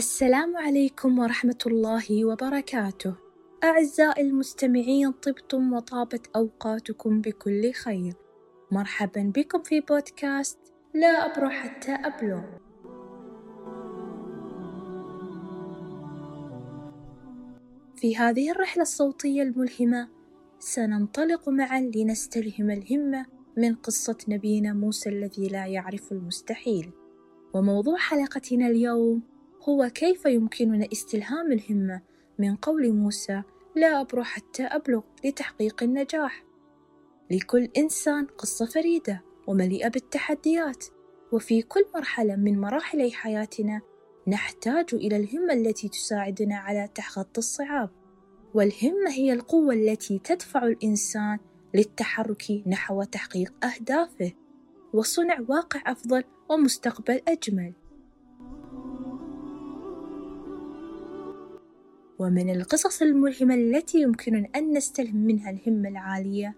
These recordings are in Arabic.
السلام عليكم ورحمة الله وبركاته. أعزائي المستمعين طبتم وطابت أوقاتكم بكل خير. مرحبا بكم في بودكاست لا أبرح حتى أبلغ في هذه الرحلة الصوتية الملهمة سننطلق معا لنستلهم الهمة من قصة نبينا موسى الذي لا يعرف المستحيل. وموضوع حلقتنا اليوم هو كيف يمكننا استلهام الهمة من قول موسى لا أبرح حتى أبلغ لتحقيق النجاح؟ لكل إنسان قصة فريدة ومليئة بالتحديات وفي كل مرحلة من مراحل حياتنا نحتاج إلى الهمة التي تساعدنا على تخطي الصعاب. والهمة هي القوة التي تدفع الإنسان للتحرك نحو تحقيق أهدافه وصنع واقع أفضل ومستقبل أجمل. ومن القصص الملهمة التي يمكننا أن نستلهم منها الهمة العالية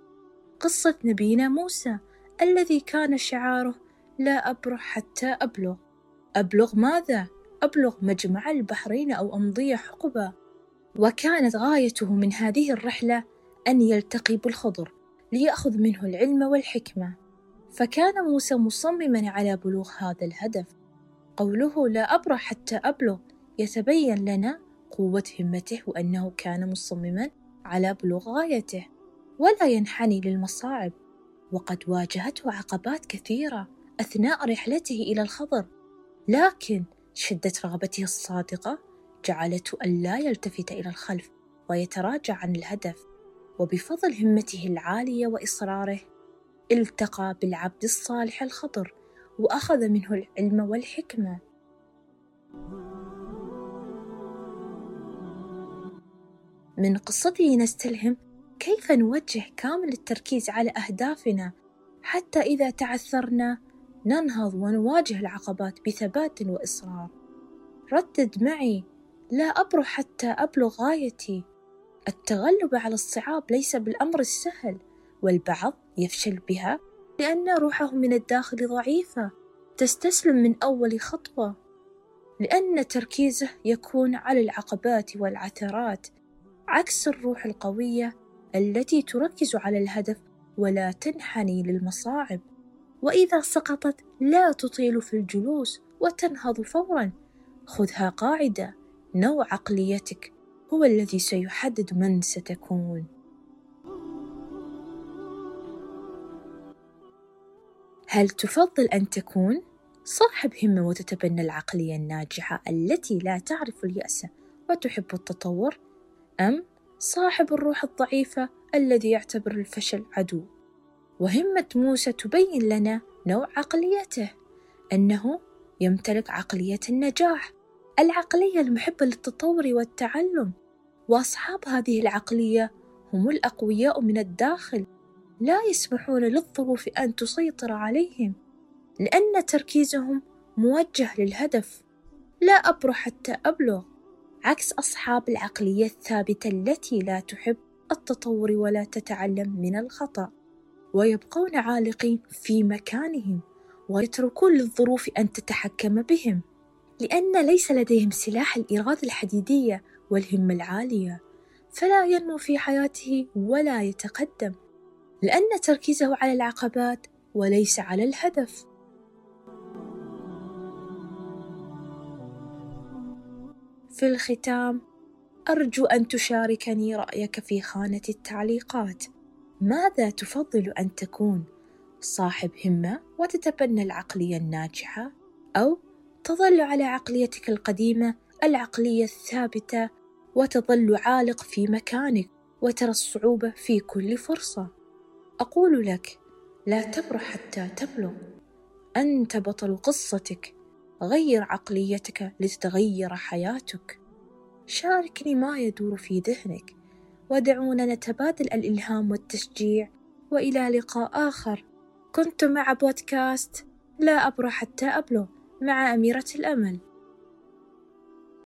قصة نبينا موسى الذي كان شعاره لا أبرح حتى أبلغ. أبلغ ماذا؟ أبلغ مجمع البحرين أو أمضي حقبة. وكانت غايته من هذه الرحلة أن يلتقي بالخضر ليأخذ منه العلم والحكمة. فكان موسى مصمما على بلوغ هذا الهدف. قوله لا أبرح حتى أبلغ يتبين لنا قوة همته وأنه كان مصمما على بلوغ غايته ولا ينحني للمصاعب. وقد واجهته عقبات كثيرة أثناء رحلته إلى الخضر لكن شدة رغبته الصادقة جعلته ألا يلتفت إلى الخلف ويتراجع عن الهدف. وبفضل همته العالية وإصراره التقى بالعبد الصالح الخضر وأخذ منه العلم والحكمة. من قصته نستلهم كيف نوجه كامل التركيز على أهدافنا حتى إذا تعثرنا ننهض ونواجه العقبات بثبات وإصرار. ردد معي لا أبرح حتى أبلغ غايتي. التغلب على الصعاب ليس بالأمر السهل والبعض يفشل بها لأن روحه من الداخل ضعيفة تستسلم من أول خطوة. لأن تركيزه يكون على العقبات والعثرات عكس الروح القوية التي تركز على الهدف ولا تنحني للمصاعب. وإذا سقطت لا تطيل في الجلوس وتنهض فورا. خذها قاعدة. نوع عقليتك هو الذي سيحدد من ستكون. هل تفضل أن تكون؟ صاحب همة وتتبنى العقلية الناجحة التي لا تعرف اليأس وتحب التطور أم صاحب الروح الضعيفة الذي يعتبر الفشل عدو. وهمة موسى تبين لنا نوع عقليته أنه يمتلك عقلية النجاح العقلية المحبة للتطور والتعلم. وأصحاب هذه العقلية هم الأقوياء من الداخل لا يسمحون للظروف أن تسيطر عليهم لأن تركيزهم موجه للهدف. لا أبرح حتى أبلغ. عكس أصحاب العقلية الثابتة التي لا تحب التطور ولا تتعلم من الخطأ ويبقون عالقين في مكانهم ويتركون للظروف أن تتحكم بهم لأن ليس لديهم سلاح الإرادة الحديدية والهمة العالية فلا ينمو في حياته ولا يتقدم لأن تركيزه على العقبات وليس على الهدف. في الختام أرجو أن تشاركني رأيك في خانة التعليقات. ماذا تفضل أن تكون؟ صاحب همة وتتبنى العقلية الناجحة؟ أو تظل على عقليتك القديمة العقلية الثابتة وتظل عالق في مكانك وترى الصعوبة في كل فرصة؟ أقول لك لا تبرح حتى تبلغ. أنت بطل قصتك. غير عقليتك لتتغير حياتك. شاركني ما يدور في ذهنك ودعونا نتبادل الإلهام والتشجيع وإلى لقاء آخر. كنت مع بودكاست لا أبرح حتى أبلغ مع أميرة الأمل.